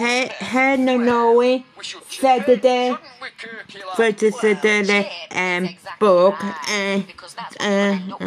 Hey, no noi Saturday for Saturday and um, book and uh,